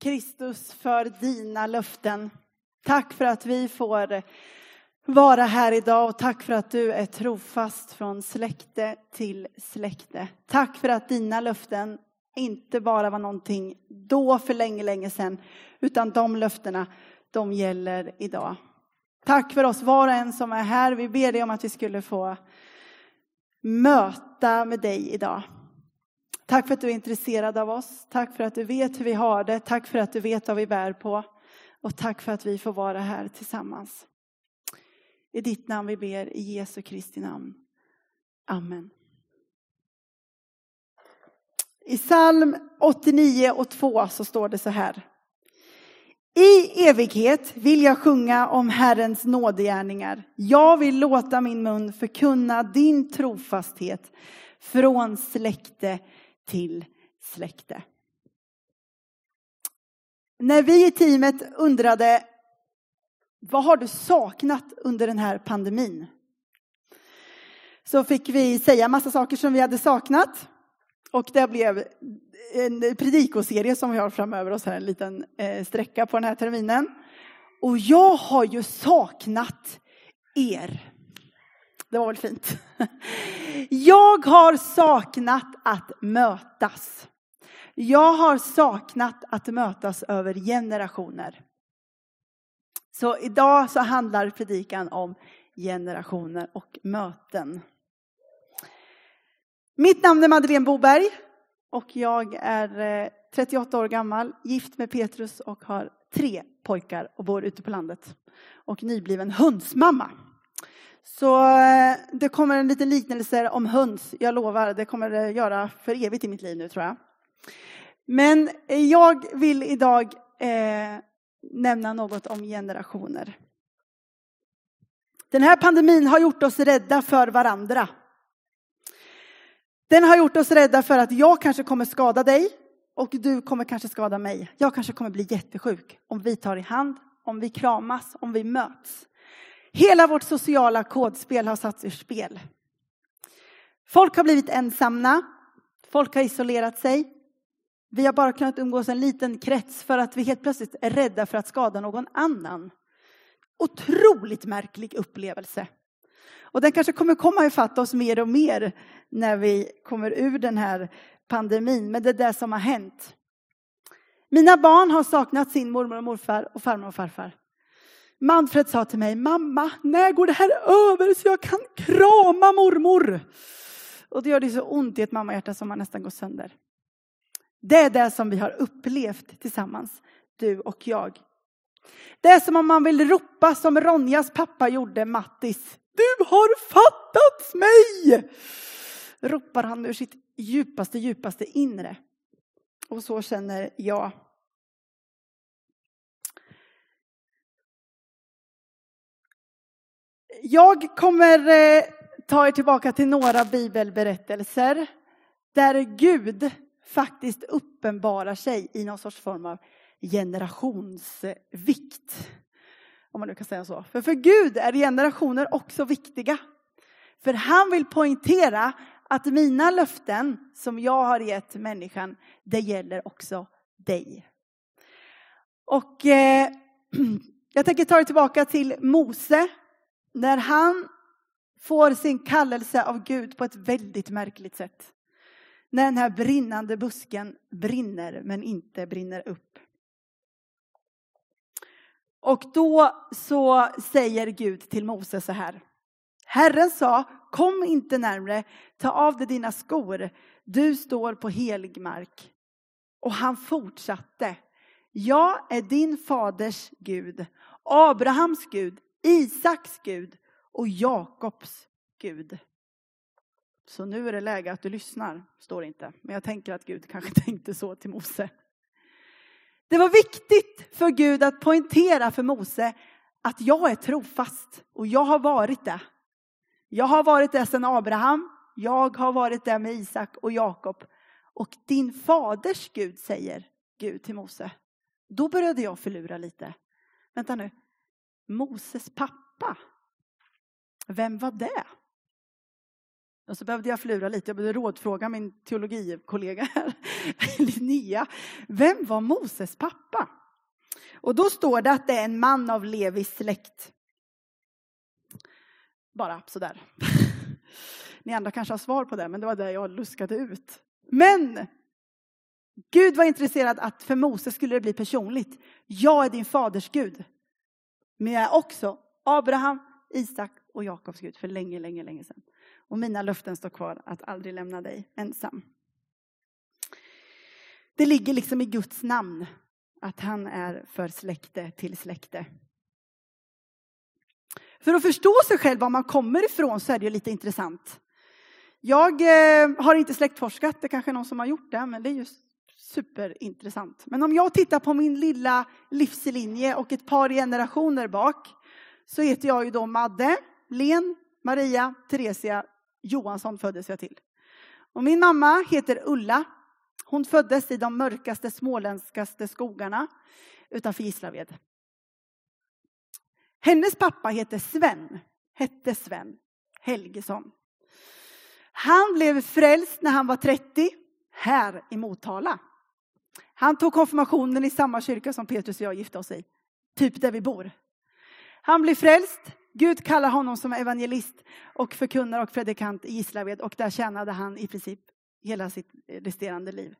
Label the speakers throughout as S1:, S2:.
S1: Kristus för dina löften. Tack för att vi får vara här idag och tack för att du är trofast från släkte till släkte. Tack för att dina löften inte bara var någonting då för länge, länge sedan, utan de löftena, de gäller idag. Tack för oss var och en som är här. Vi ber dig om att vi skulle få möta med dig idag. Tack för att du är intresserad av oss. Tack för att du vet hur vi har det. Tack för att du vet vad vi bär på. Och tack för att vi får vara här tillsammans. I ditt namn vi ber, i Jesu Kristi namn. Amen. I psalm 89 och 2 så står det så här. I evighet vill jag sjunga om Herrens nådegärningar. Jag vill låta min mun förkunna din trofasthet från släkte till släkte. När vi i teamet undrade vad har du saknat under den här pandemin? Så fick vi säga massa saker som vi hade saknat. Och det blev en predikoserie som vi har framöver oss här, en liten eh, sträcka på den här terminen. Och jag har ju saknat er. Det var väl fint. Jag har saknat att mötas. Jag har saknat att mötas över generationer. Så idag så handlar predikan om generationer och möten. Mitt namn är Madeleine Boberg och jag är eh, 38 år gammal, gift med Petrus och har tre pojkar och bor ute på landet. Och nybliven hundsmamma. Så eh, det kommer en liten liknelse om höns, jag lovar, det kommer det göra för evigt i mitt liv nu tror jag. Men jag vill idag eh, nämna något om generationer. Den här pandemin har gjort oss rädda för varandra. Den har gjort oss rädda för att jag kanske kommer skada dig och du kommer kanske skada mig. Jag kanske kommer bli jättesjuk om vi tar i hand, om vi kramas, om vi möts. Hela vårt sociala kodspel har satts ur spel. Folk har blivit ensamma. Folk har isolerat sig. Vi har bara kunnat umgås en liten krets för att vi helt plötsligt är rädda för att skada någon annan. Otroligt märklig upplevelse. Och den kanske kommer komma ifatt oss mer och mer när vi kommer ur den här pandemin. Men det är det som har hänt. Mina barn har saknat sin mormor och morfar och farmor och farfar. Manfred sa till mig, mamma, när går det här över så jag kan krama mormor? Och det gör det så ont i ett mammahjärta som man nästan går sönder. Det är det som vi har upplevt tillsammans, du och jag. Det är som om man vill ropa som Ronjas pappa gjorde, Mattis. Du har fattat mig! Ropar han ur sitt djupaste, djupaste inre. Och så känner jag. Jag kommer eh, ta er tillbaka till några bibelberättelser där Gud faktiskt uppenbarar sig i någon sorts form av generationsvikt. Om man nu kan säga så. För för Gud är generationer också viktiga. För han vill poängtera att mina löften som jag har gett människan, det gäller också dig. Och eh, jag tänker ta er tillbaka till Mose. När han får sin kallelse av Gud på ett väldigt märkligt sätt. När den här brinnande busken brinner men inte brinner upp. Och då så säger Gud till Mose så här. Herren sa, kom inte närmre, ta av dig dina skor, du står på helig mark. Och han fortsatte. Jag är din faders Gud, Abrahams Gud, Isaks Gud och Jakobs Gud. Så nu är det läge att du lyssnar, står det inte. Men jag tänker att Gud kanske tänkte så till Mose. Det var viktigt för Gud att poängtera för Mose att jag är trofast och jag har varit det. Jag har varit det sedan Abraham, jag har varit det med Isak och Jakob. Och din faders Gud säger Gud till Mose. Då började jag förlura lite. Vänta nu, Moses pappa, vem var det? Och så behövde jag flura lite, jag behövde rådfråga min teologikollega här, Linnea. Vem var Moses pappa? Och då står det att det är en man av Levis släkt. Bara sådär. Ni andra kanske har svar på det, men det var det jag luskade ut. Men Gud var intresserad att för Moses skulle det bli personligt. Jag är din faders Gud. Men jag är också Abraham, Isak och Jakobs Gud för länge, länge, länge sedan. Och mina löften står kvar att aldrig lämna dig ensam. Det ligger liksom i Guds namn att han är för släkte till släkte. För att förstå sig själv var man kommer ifrån så är det lite intressant. Jag eh, har inte släktforskat, det kanske är någon som har gjort det, men det är just superintressant. Men om jag tittar på min lilla livslinje och ett par generationer bak så heter jag ju då Madde, Len, Maria, Theresia Johansson föddes jag till. Och min mamma heter Ulla. Hon föddes i de mörkaste småländskaste skogarna utanför Gislaved. Hennes pappa heter Sven, hette Sven Helgesson. Han blev frälst när han var 30, här i Motala. Han tog konfirmationen i samma kyrka som Petrus och jag gifte oss i, typ där vi bor. Han blir frälst, Gud kallar honom som evangelist och förkunnare och predikant i Gislaved och där tjänade han i princip hela sitt resterande liv.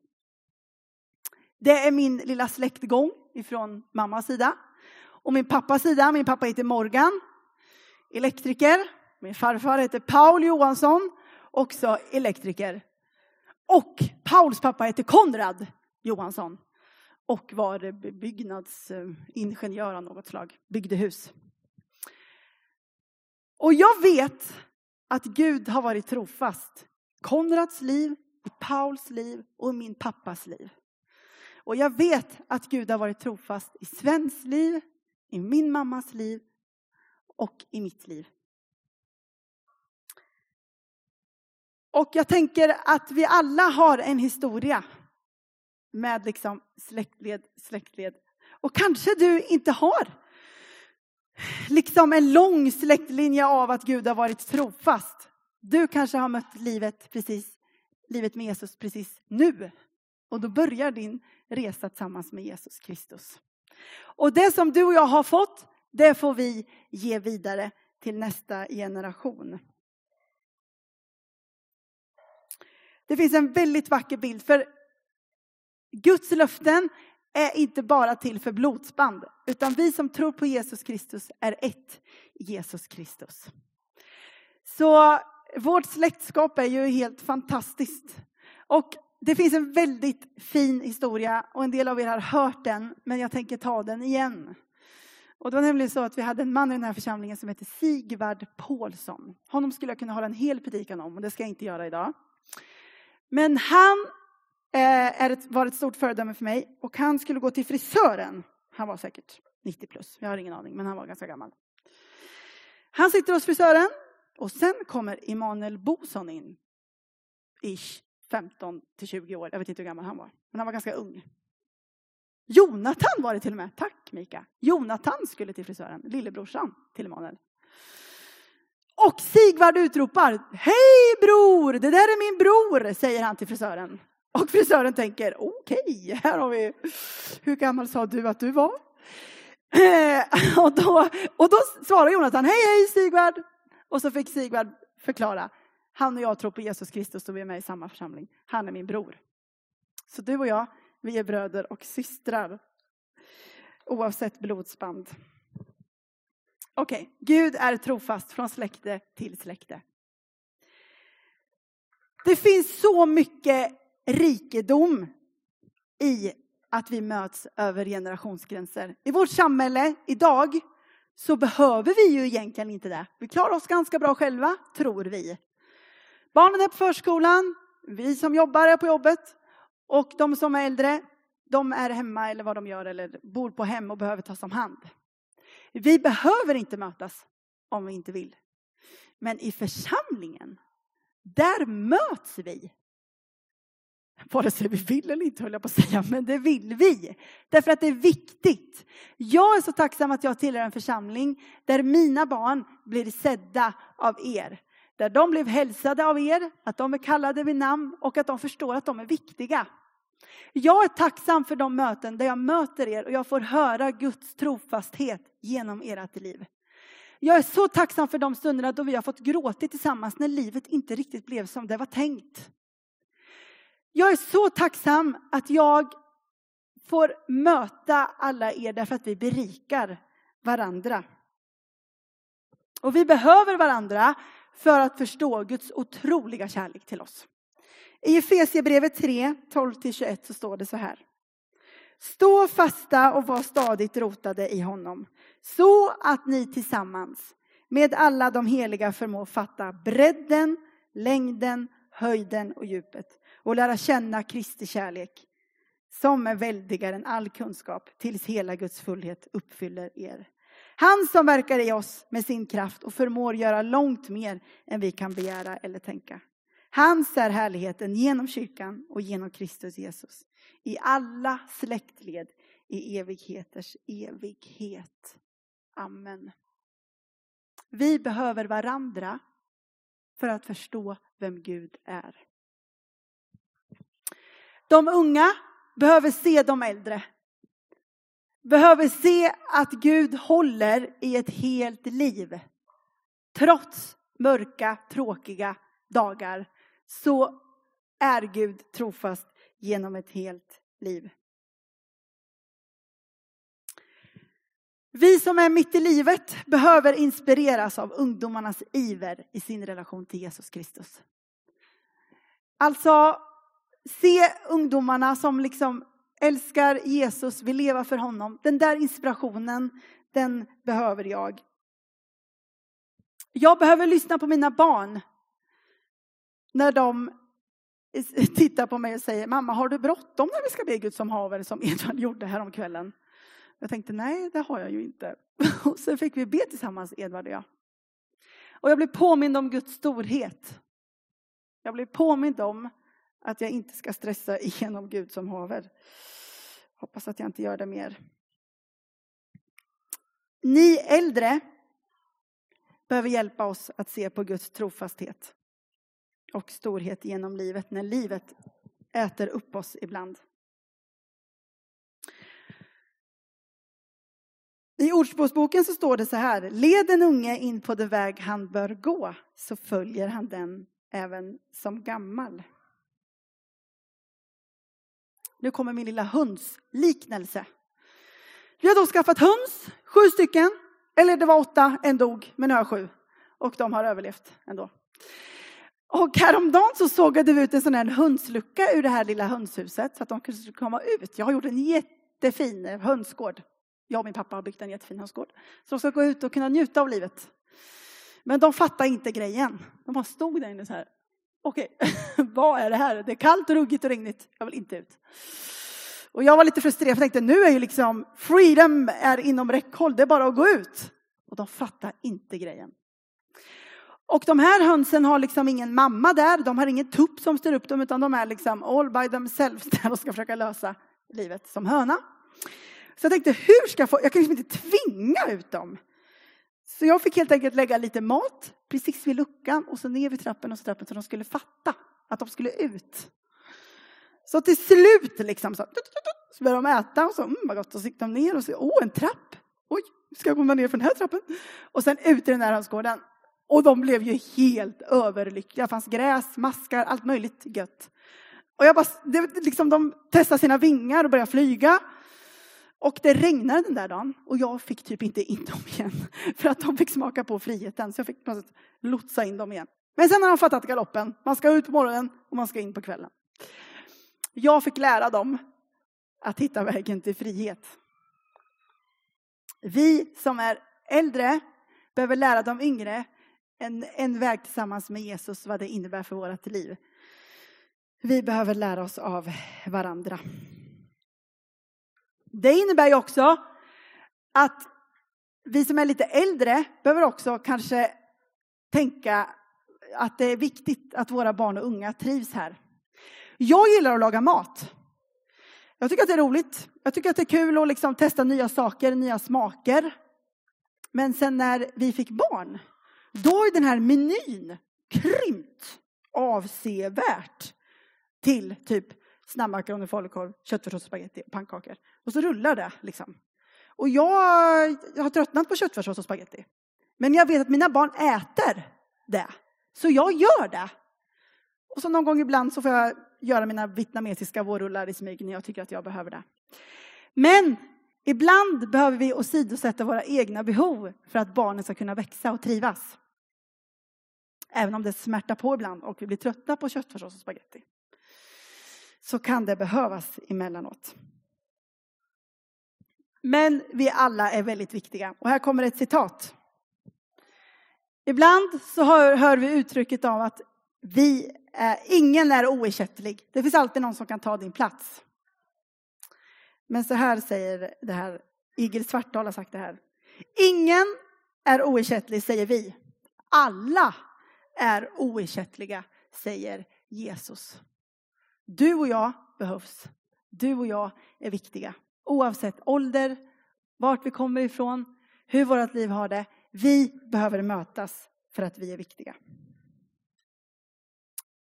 S1: Det är min lilla släktgång ifrån mammas sida. Och min pappas sida, min pappa heter Morgan, elektriker. Min farfar heter Paul Johansson, också elektriker. Och Pauls pappa heter Konrad Johansson och var byggnadsingenjör av något slag, byggde hus. Och jag vet att Gud har varit trofast. Konrads liv, i Pauls liv och i min pappas liv. Och jag vet att Gud har varit trofast i Svens liv, i min mammas liv och i mitt liv. Och jag tänker att vi alla har en historia med liksom släktled, släktled. Och kanske du inte har liksom en lång släktlinje av att Gud har varit trofast. Du kanske har mött livet precis, livet med Jesus precis nu. Och då börjar din resa tillsammans med Jesus Kristus. Och det som du och jag har fått, det får vi ge vidare till nästa generation. Det finns en väldigt vacker bild, för Guds löften är inte bara till för blodsband, utan vi som tror på Jesus Kristus är ett i Jesus Kristus. Så vårt släktskap är ju helt fantastiskt. Och det finns en väldigt fin historia och en del av er har hört den, men jag tänker ta den igen. Och det var nämligen så att vi hade en man i den här församlingen som hette Sigvard Paulsson. Honom skulle jag kunna hålla en hel predikan om och det ska jag inte göra idag. Men han Eh, är ett, var ett stort föredöme för mig. Och han skulle gå till frisören. Han var säkert 90 plus, jag har ingen aning, men han var ganska gammal. Han sitter hos frisören och sen kommer Emanuel Boson in. Ish, 15 till 20 år, jag vet inte hur gammal han var, men han var ganska ung. Jonathan var det till och med, tack Mika. Jonathan skulle till frisören, lillebrorsan till Emanuel. Och Sigvard utropar, hej bror, det där är min bror, säger han till frisören. Och frisören tänker, okej, okay, här har vi, hur gammal sa du att du var? Eh, och, då, och då svarar Jonathan, hej hej Sigvard! Och så fick Sigvard förklara, han och jag tror på Jesus Kristus och vi är med i samma församling. Han är min bror. Så du och jag, vi är bröder och systrar. Oavsett blodsband. Okej, okay. Gud är trofast från släkte till släkte. Det finns så mycket rikedom i att vi möts över generationsgränser. I vårt samhälle idag så behöver vi ju egentligen inte det. Vi klarar oss ganska bra själva, tror vi. Barnen är på förskolan, vi som jobbar är på jobbet och de som är äldre, de är hemma eller vad de gör eller bor på hem och behöver tas om hand. Vi behöver inte mötas om vi inte vill. Men i församlingen, där möts vi Vare sig vi vill eller inte höll jag på att säga, men det vill vi. Därför att det är viktigt. Jag är så tacksam att jag tillhör en församling där mina barn blir sedda av er. där de blev hälsade av er, att de är kallade vid namn och att de förstår att de är viktiga. Jag är tacksam för de möten där jag möter er och jag får höra Guds trofasthet genom ert liv. Jag är så tacksam för de stunderna då vi har fått gråta tillsammans när livet inte riktigt blev som det var tänkt. Jag är så tacksam att jag får möta alla er därför att vi berikar varandra. Och vi behöver varandra för att förstå Guds otroliga kärlek till oss. I Efesierbrevet 3, 12-21 så står det så här. Stå fasta och var stadigt rotade i honom, så att ni tillsammans med alla de heliga förmår fatta bredden, längden, höjden och djupet och lära känna Kristi kärlek som är väldigare än all kunskap tills hela Guds fullhet uppfyller er. Han som verkar i oss med sin kraft och förmår göra långt mer än vi kan begära eller tänka. Hans är härligheten genom kyrkan och genom Kristus Jesus i alla släktled i evigheters evighet. Amen. Vi behöver varandra för att förstå vem Gud är. De unga behöver se de äldre. Behöver se att Gud håller i ett helt liv. Trots mörka, tråkiga dagar så är Gud trofast genom ett helt liv. Vi som är mitt i livet behöver inspireras av ungdomarnas iver i sin relation till Jesus Kristus. Alltså, se ungdomarna som liksom älskar Jesus, vill leva för honom. Den där inspirationen, den behöver jag. Jag behöver lyssna på mina barn när de tittar på mig och säger, mamma har du bråttom när vi ska be Gud som haver som Edvard gjorde häromkvällen? Jag tänkte, nej det har jag ju inte. Och sen fick vi be tillsammans, Edvard och jag. Och jag blev påmind om Guds storhet. Jag blev påmind om att jag inte ska stressa igenom Gud som haver. Hoppas att jag inte gör det mer. Ni äldre behöver hjälpa oss att se på Guds trofasthet och storhet genom livet när livet äter upp oss ibland. I Ordspråksboken så står det så här. Led en unge in på den väg han bör gå så följer han den även som gammal. Nu kommer min lilla hundsliknelse. Vi har då skaffat höns, sju stycken. Eller det var åtta, en dog, men nu har jag sju. Och de har överlevt ändå. Och häromdagen så sågade vi ut en sån här hönslucka ur det här lilla hönshuset så att de kunde komma ut. Jag har gjort en jättefin hönsgård. Jag och min pappa har byggt en jättefin hönsgård. Så de ska gå ut och kunna njuta av livet. Men de fattar inte grejen. De bara stod där inne så här. Okej, vad är det här? Det är kallt, ruggigt och regnigt. Jag vill inte ut. Och jag var lite frustrerad för jag tänkte nu är ju liksom freedom är inom räckhåll. Det är bara att gå ut. Och de fattar inte grejen. Och de här hönsen har liksom ingen mamma där, de har ingen tupp som styr upp dem, utan de är liksom all by themselves där och ska försöka lösa livet som höna. Så jag tänkte, hur ska jag få, jag kan liksom inte tvinga ut dem. Så jag fick helt enkelt lägga lite mat precis vid luckan och så ner vid trappen och så trappen så de skulle fatta att de skulle ut. Så till slut liksom så, så började de äta och så, mm vad gott, och så gick de ner och så, åh en trapp, oj, ska jag komma ner för den här trappen? Och sen ut i den här hönsgården. Och de blev ju helt överlyckliga. Det fanns gräs, maskar, allt möjligt gött. Och jag bara, det, liksom, de testade sina vingar och började flyga. Och det regnade den där dagen och jag fick typ inte in dem igen. För att de fick smaka på friheten. Så jag fick på lotsa in dem igen. Men sen har de fattat galoppen. Man ska ut på morgonen och man ska in på kvällen. Jag fick lära dem att hitta vägen till frihet. Vi som är äldre behöver lära de yngre en, en väg tillsammans med Jesus, vad det innebär för vårt liv. Vi behöver lära oss av varandra. Det innebär ju också att vi som är lite äldre behöver också kanske tänka att det är viktigt att våra barn och unga trivs här. Jag gillar att laga mat. Jag tycker att det är roligt. Jag tycker att det är kul att liksom testa nya saker, nya smaker. Men sen när vi fick barn, då är den här menyn krympt avsevärt till typ snabbmakaroner, falukorv, köttfärssås, spagetti och pannkakor. Och så rullar det liksom. Och jag, jag har tröttnat på köttfärssås och spagetti. Men jag vet att mina barn äter det. Så jag gör det. Och så någon gång ibland så får jag göra mina vietnamesiska vårrullar i smyg när jag tycker att jag behöver det. Men ibland behöver vi åsidosätta våra egna behov för att barnen ska kunna växa och trivas. Även om det smärtar på ibland och vi blir trötta på köttfärssås och spagetti. Så kan det behövas emellanåt. Men vi alla är väldigt viktiga. Och här kommer ett citat. Ibland så hör, hör vi uttrycket av att vi är, ingen är oersättlig. Det finns alltid någon som kan ta din plats. Men så här säger det här, Igel Svartdal har sagt det här. Ingen är oersättlig, säger vi. Alla är oersättliga, säger Jesus. Du och jag behövs. Du och jag är viktiga. Oavsett ålder, vart vi kommer ifrån, hur vårt liv har det. Vi behöver mötas för att vi är viktiga.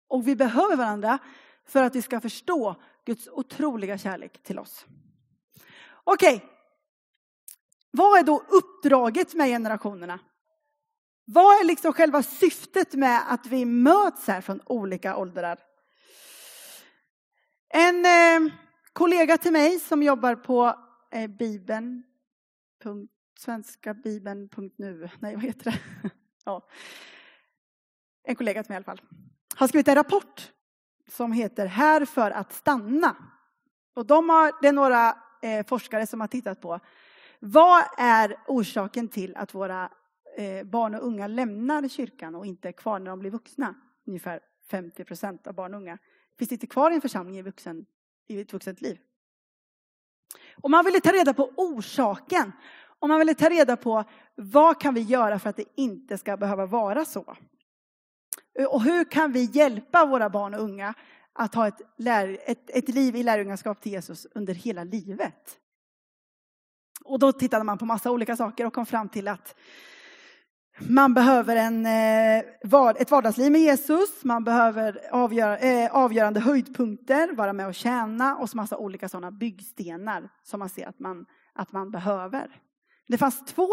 S1: Och vi behöver varandra för att vi ska förstå Guds otroliga kärlek till oss. Okej. Okay. Vad är då uppdraget med generationerna? Vad är liksom själva syftet med att vi möts här från olika åldrar? En eh, kollega till mig som jobbar på eh, Bibeln, punkt, bibeln.nu, nej vad heter det? ja. En kollega till mig i alla fall, har skrivit en rapport som heter Här för att stanna. Och de har, det är några Eh, forskare som har tittat på vad är orsaken till att våra eh, barn och unga lämnar kyrkan och inte är kvar när de blir vuxna? Ungefär 50 procent av barn och unga finns inte kvar i en församling i, vuxen, i ett vuxet liv. Och man ville ta reda på orsaken. Och man ville ta reda på vad kan vi göra för att det inte ska behöva vara så. Och hur kan vi hjälpa våra barn och unga att ha ett, lär, ett, ett liv i lärjungaskap till Jesus under hela livet? Och då tittade man på massa olika saker och kom fram till att man behöver en, eh, ett vardagsliv med Jesus, man behöver avgör, eh, avgörande höjdpunkter, vara med och tjäna och så massa olika sådana byggstenar som man ser att man, att man behöver. Det fanns två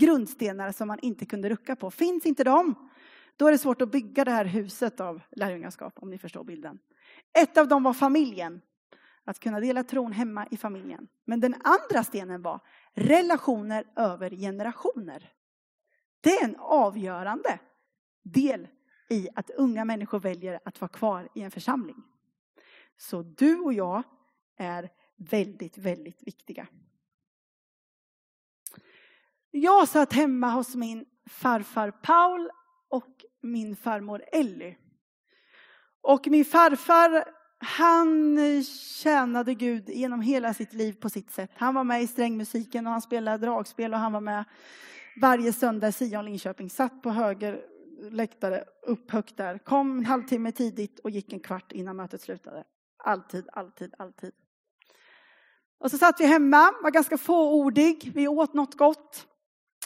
S1: grundstenar som man inte kunde rucka på. Finns inte de, då är det svårt att bygga det här huset av lärjungaskap, om ni förstår bilden. Ett av dem var familjen. Att kunna dela tron hemma i familjen. Men den andra stenen var relationer över generationer. Det är en avgörande del i att unga människor väljer att vara kvar i en församling. Så du och jag är väldigt, väldigt viktiga. Jag satt hemma hos min farfar Paul och min farmor Elly. Och min farfar, han tjänade Gud genom hela sitt liv på sitt sätt. Han var med i strängmusiken och han spelade dragspel och han var med varje söndag i Sion Linköping. Satt på höger läktare, upp högt där. Kom en halvtimme tidigt och gick en kvart innan mötet slutade. Alltid, alltid, alltid. Och så satt vi hemma, var ganska fåordig. Vi åt något gott.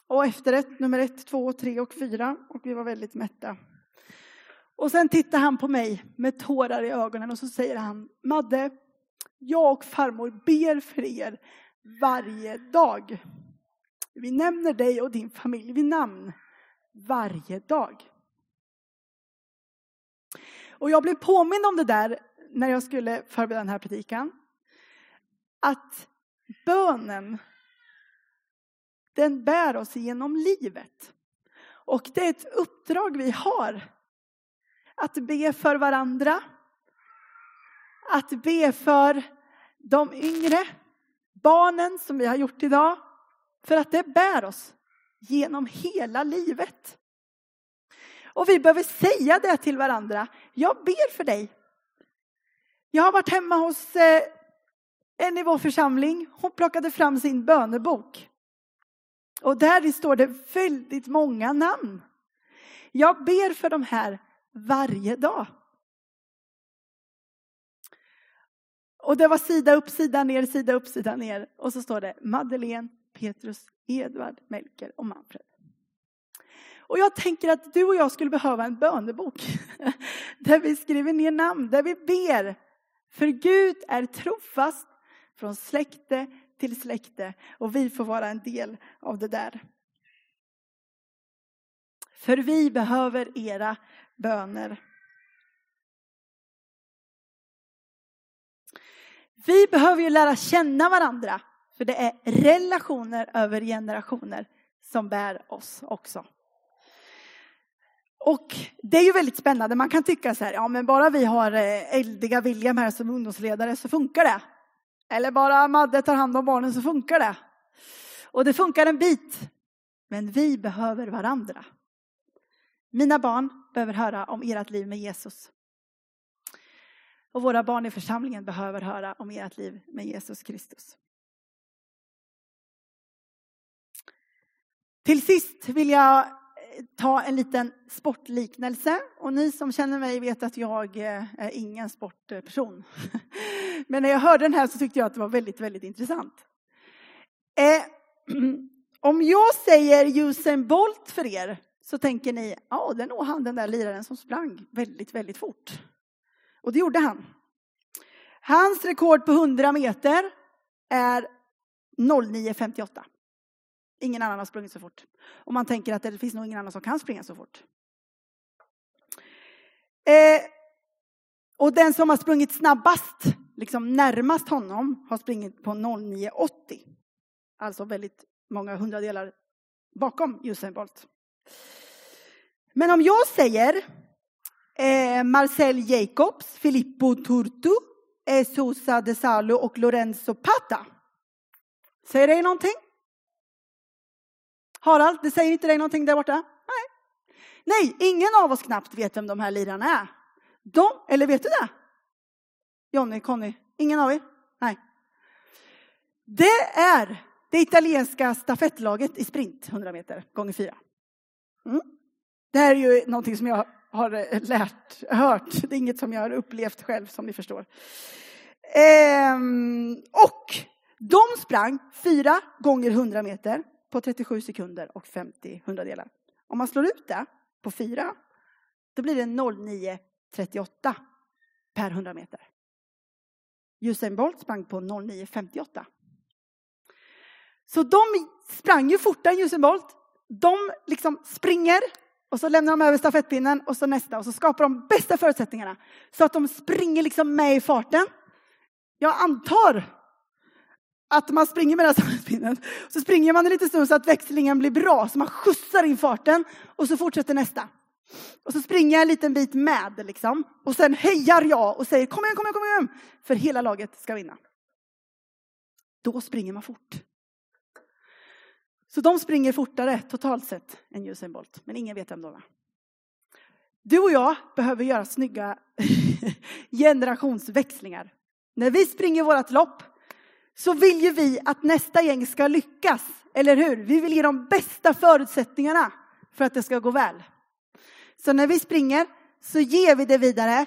S1: Och efterrätt nummer ett, två, tre och fyra. Och vi var väldigt mätta. Och sen tittar han på mig med tårar i ögonen och så säger han, Madde, jag och farmor ber för er varje dag. Vi nämner dig och din familj vid namn varje dag. Och jag blev påmind om det där när jag skulle förbereda den här predikan. Att bönen, den bär oss genom livet. Och det är ett uppdrag vi har. Att be för varandra. Att be för de yngre barnen som vi har gjort idag. För att det bär oss genom hela livet. Och vi behöver säga det till varandra. Jag ber för dig. Jag har varit hemma hos eh, en i vår församling. Hon plockade fram sin bönebok. Och där står det väldigt många namn. Jag ber för de här varje dag. Och det var sida upp, sida ner, sida upp, sida ner. Och så står det Madeleine, Petrus, Edvard, Melker och Manfred. Och jag tänker att du och jag skulle behöva en bönebok där vi skriver ner namn, där vi ber. För Gud är trofast från släkte till släkte och vi får vara en del av det där. För vi behöver era böner. Vi behöver ju lära känna varandra, för det är relationer över generationer som bär oss också. Och det är ju väldigt spännande. Man kan tycka så här, ja men bara vi har eh, eldiga William här som ungdomsledare så funkar det. Eller bara Madde tar hand om barnen så funkar det. Och det funkar en bit. Men vi behöver varandra. Mina barn behöver höra om ert liv med Jesus. Och våra barn i församlingen behöver höra om ert liv med Jesus Kristus. Till sist vill jag ta en liten sportliknelse. Och ni som känner mig vet att jag eh, är ingen sportperson. Men när jag hörde den här så tyckte jag att det var väldigt, väldigt intressant. Eh, om jag säger Usain Bolt för er så tänker ni, ja, det är nog han den där liraren som sprang väldigt, väldigt fort. Och det gjorde han. Hans rekord på 100 meter är 09.58. Ingen annan har sprungit så fort. Och man tänker att det finns nog ingen annan som kan springa så fort. Eh, och den som har sprungit snabbast, liksom närmast honom, har sprungit på 09.80. Alltså väldigt många hundradelar bakom Usain Bolt. Men om jag säger eh, Marcel Jacobs, Filippo Turtu, eh, Sousa De Salo och Lorenzo Pata. Säger det någonting? Harald, det säger inte dig någonting där borta? Nej. Nej, ingen av oss knappt vet vem de här lirarna är. De, eller vet du det? Jonny, Conny, ingen av er? Nej. Det är det italienska stafettlaget i sprint, 100 meter gånger 4. Mm. Det här är ju någonting som jag har lärt, hört. Det är inget som jag har upplevt själv, som ni förstår. Ehm, och de sprang fyra gånger 100 meter på 37 sekunder och 50 hundradelar. Om man slår ut det på 4 då blir det 09.38 per 100 meter. Usain Bolt sprang på 09.58. Så de sprang ju fortare än Usain Bolt. De liksom springer och så lämnar de över stafettpinnen och så nästa och så skapar de bästa förutsättningarna så att de springer liksom med i farten. Jag antar att man springer med den här sammetspinnen. Så springer man en liten stund så att växlingen blir bra, så man skjutsar in farten och så fortsätter nästa. Och så springer jag en liten bit med liksom. Och sen hejar jag och säger kom igen, kom igen, kom igen. För hela laget ska vinna. Då springer man fort. Så de springer fortare totalt sett än Usain Bolt, men ingen vet vem de är. Du och jag behöver göra snygga generationsväxlingar. När vi springer vårt lopp så vill ju vi att nästa gäng ska lyckas, eller hur? Vi vill ge de bästa förutsättningarna för att det ska gå väl. Så när vi springer så ger vi det vidare.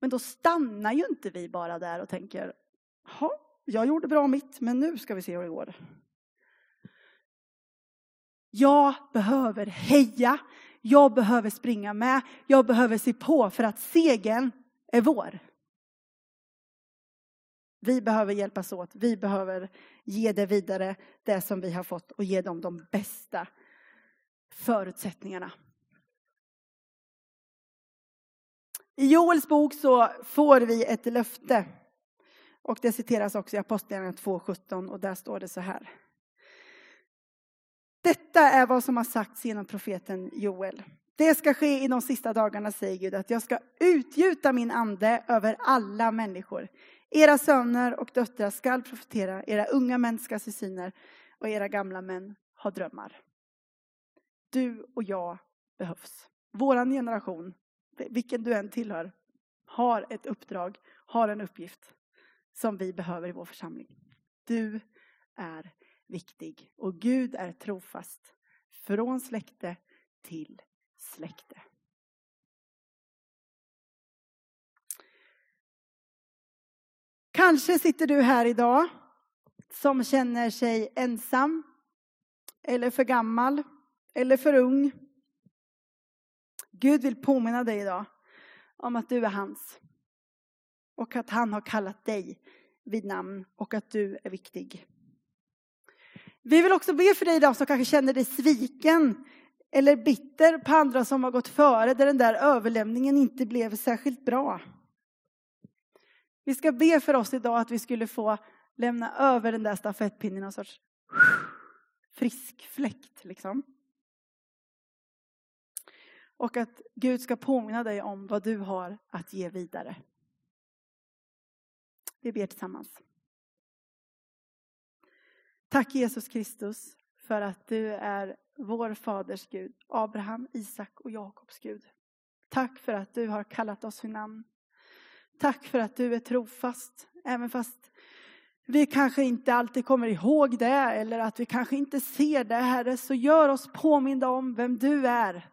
S1: Men då stannar ju inte vi bara där och tänker, jag gjorde bra mitt, men nu ska vi se hur det går. Jag behöver heja, jag behöver springa med, jag behöver se på för att segern är vår. Vi behöver hjälpas åt, vi behöver ge det vidare, det som vi har fått och ge dem de bästa förutsättningarna. I Joels bok så får vi ett löfte och det citeras också i Apostlagärningarna 2.17 och där står det så här. Detta är vad som har sagts genom profeten Joel. Det ska ske i de sista dagarna, säger Gud, att jag ska utgjuta min ande över alla människor. Era söner och döttrar skall profetera, era unga män ska se syner och era gamla män ha drömmar. Du och jag behövs. Våran generation, vilken du än tillhör, har ett uppdrag, har en uppgift som vi behöver i vår församling. Du är viktig och Gud är trofast från släkte till släkte. Kanske sitter du här idag som känner sig ensam, eller för gammal eller för ung. Gud vill påminna dig idag om att du är hans. Och att han har kallat dig vid namn och att du är viktig. Vi vill också be för dig idag som kanske känner dig sviken eller bitter på andra som har gått före där den där överlämningen inte blev särskilt bra. Vi ska be för oss idag att vi skulle få lämna över den där stafettpinnen i någon sorts frisk fläkt. Liksom. Och att Gud ska påminna dig om vad du har att ge vidare. Vi ber tillsammans. Tack Jesus Kristus för att du är vår faders Gud, Abraham, Isak och Jakobs Gud. Tack för att du har kallat oss vid namn. Tack för att du är trofast, även fast vi kanske inte alltid kommer ihåg det eller att vi kanske inte ser det, Herre, så gör oss påminda om vem du är.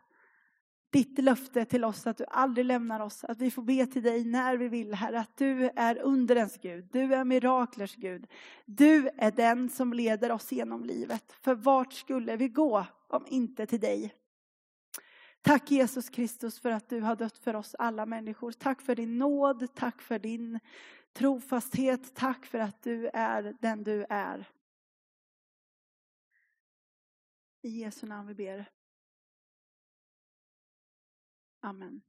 S1: Ditt löfte till oss att du aldrig lämnar oss, att vi får be till dig när vi vill, Herre, att du är underens Gud, du är miraklers Gud. Du är den som leder oss genom livet. För vart skulle vi gå om inte till dig? Tack Jesus Kristus för att du har dött för oss alla människor. Tack för din nåd, tack för din trofasthet. Tack för att du är den du är. I Jesu namn vi ber. Amen.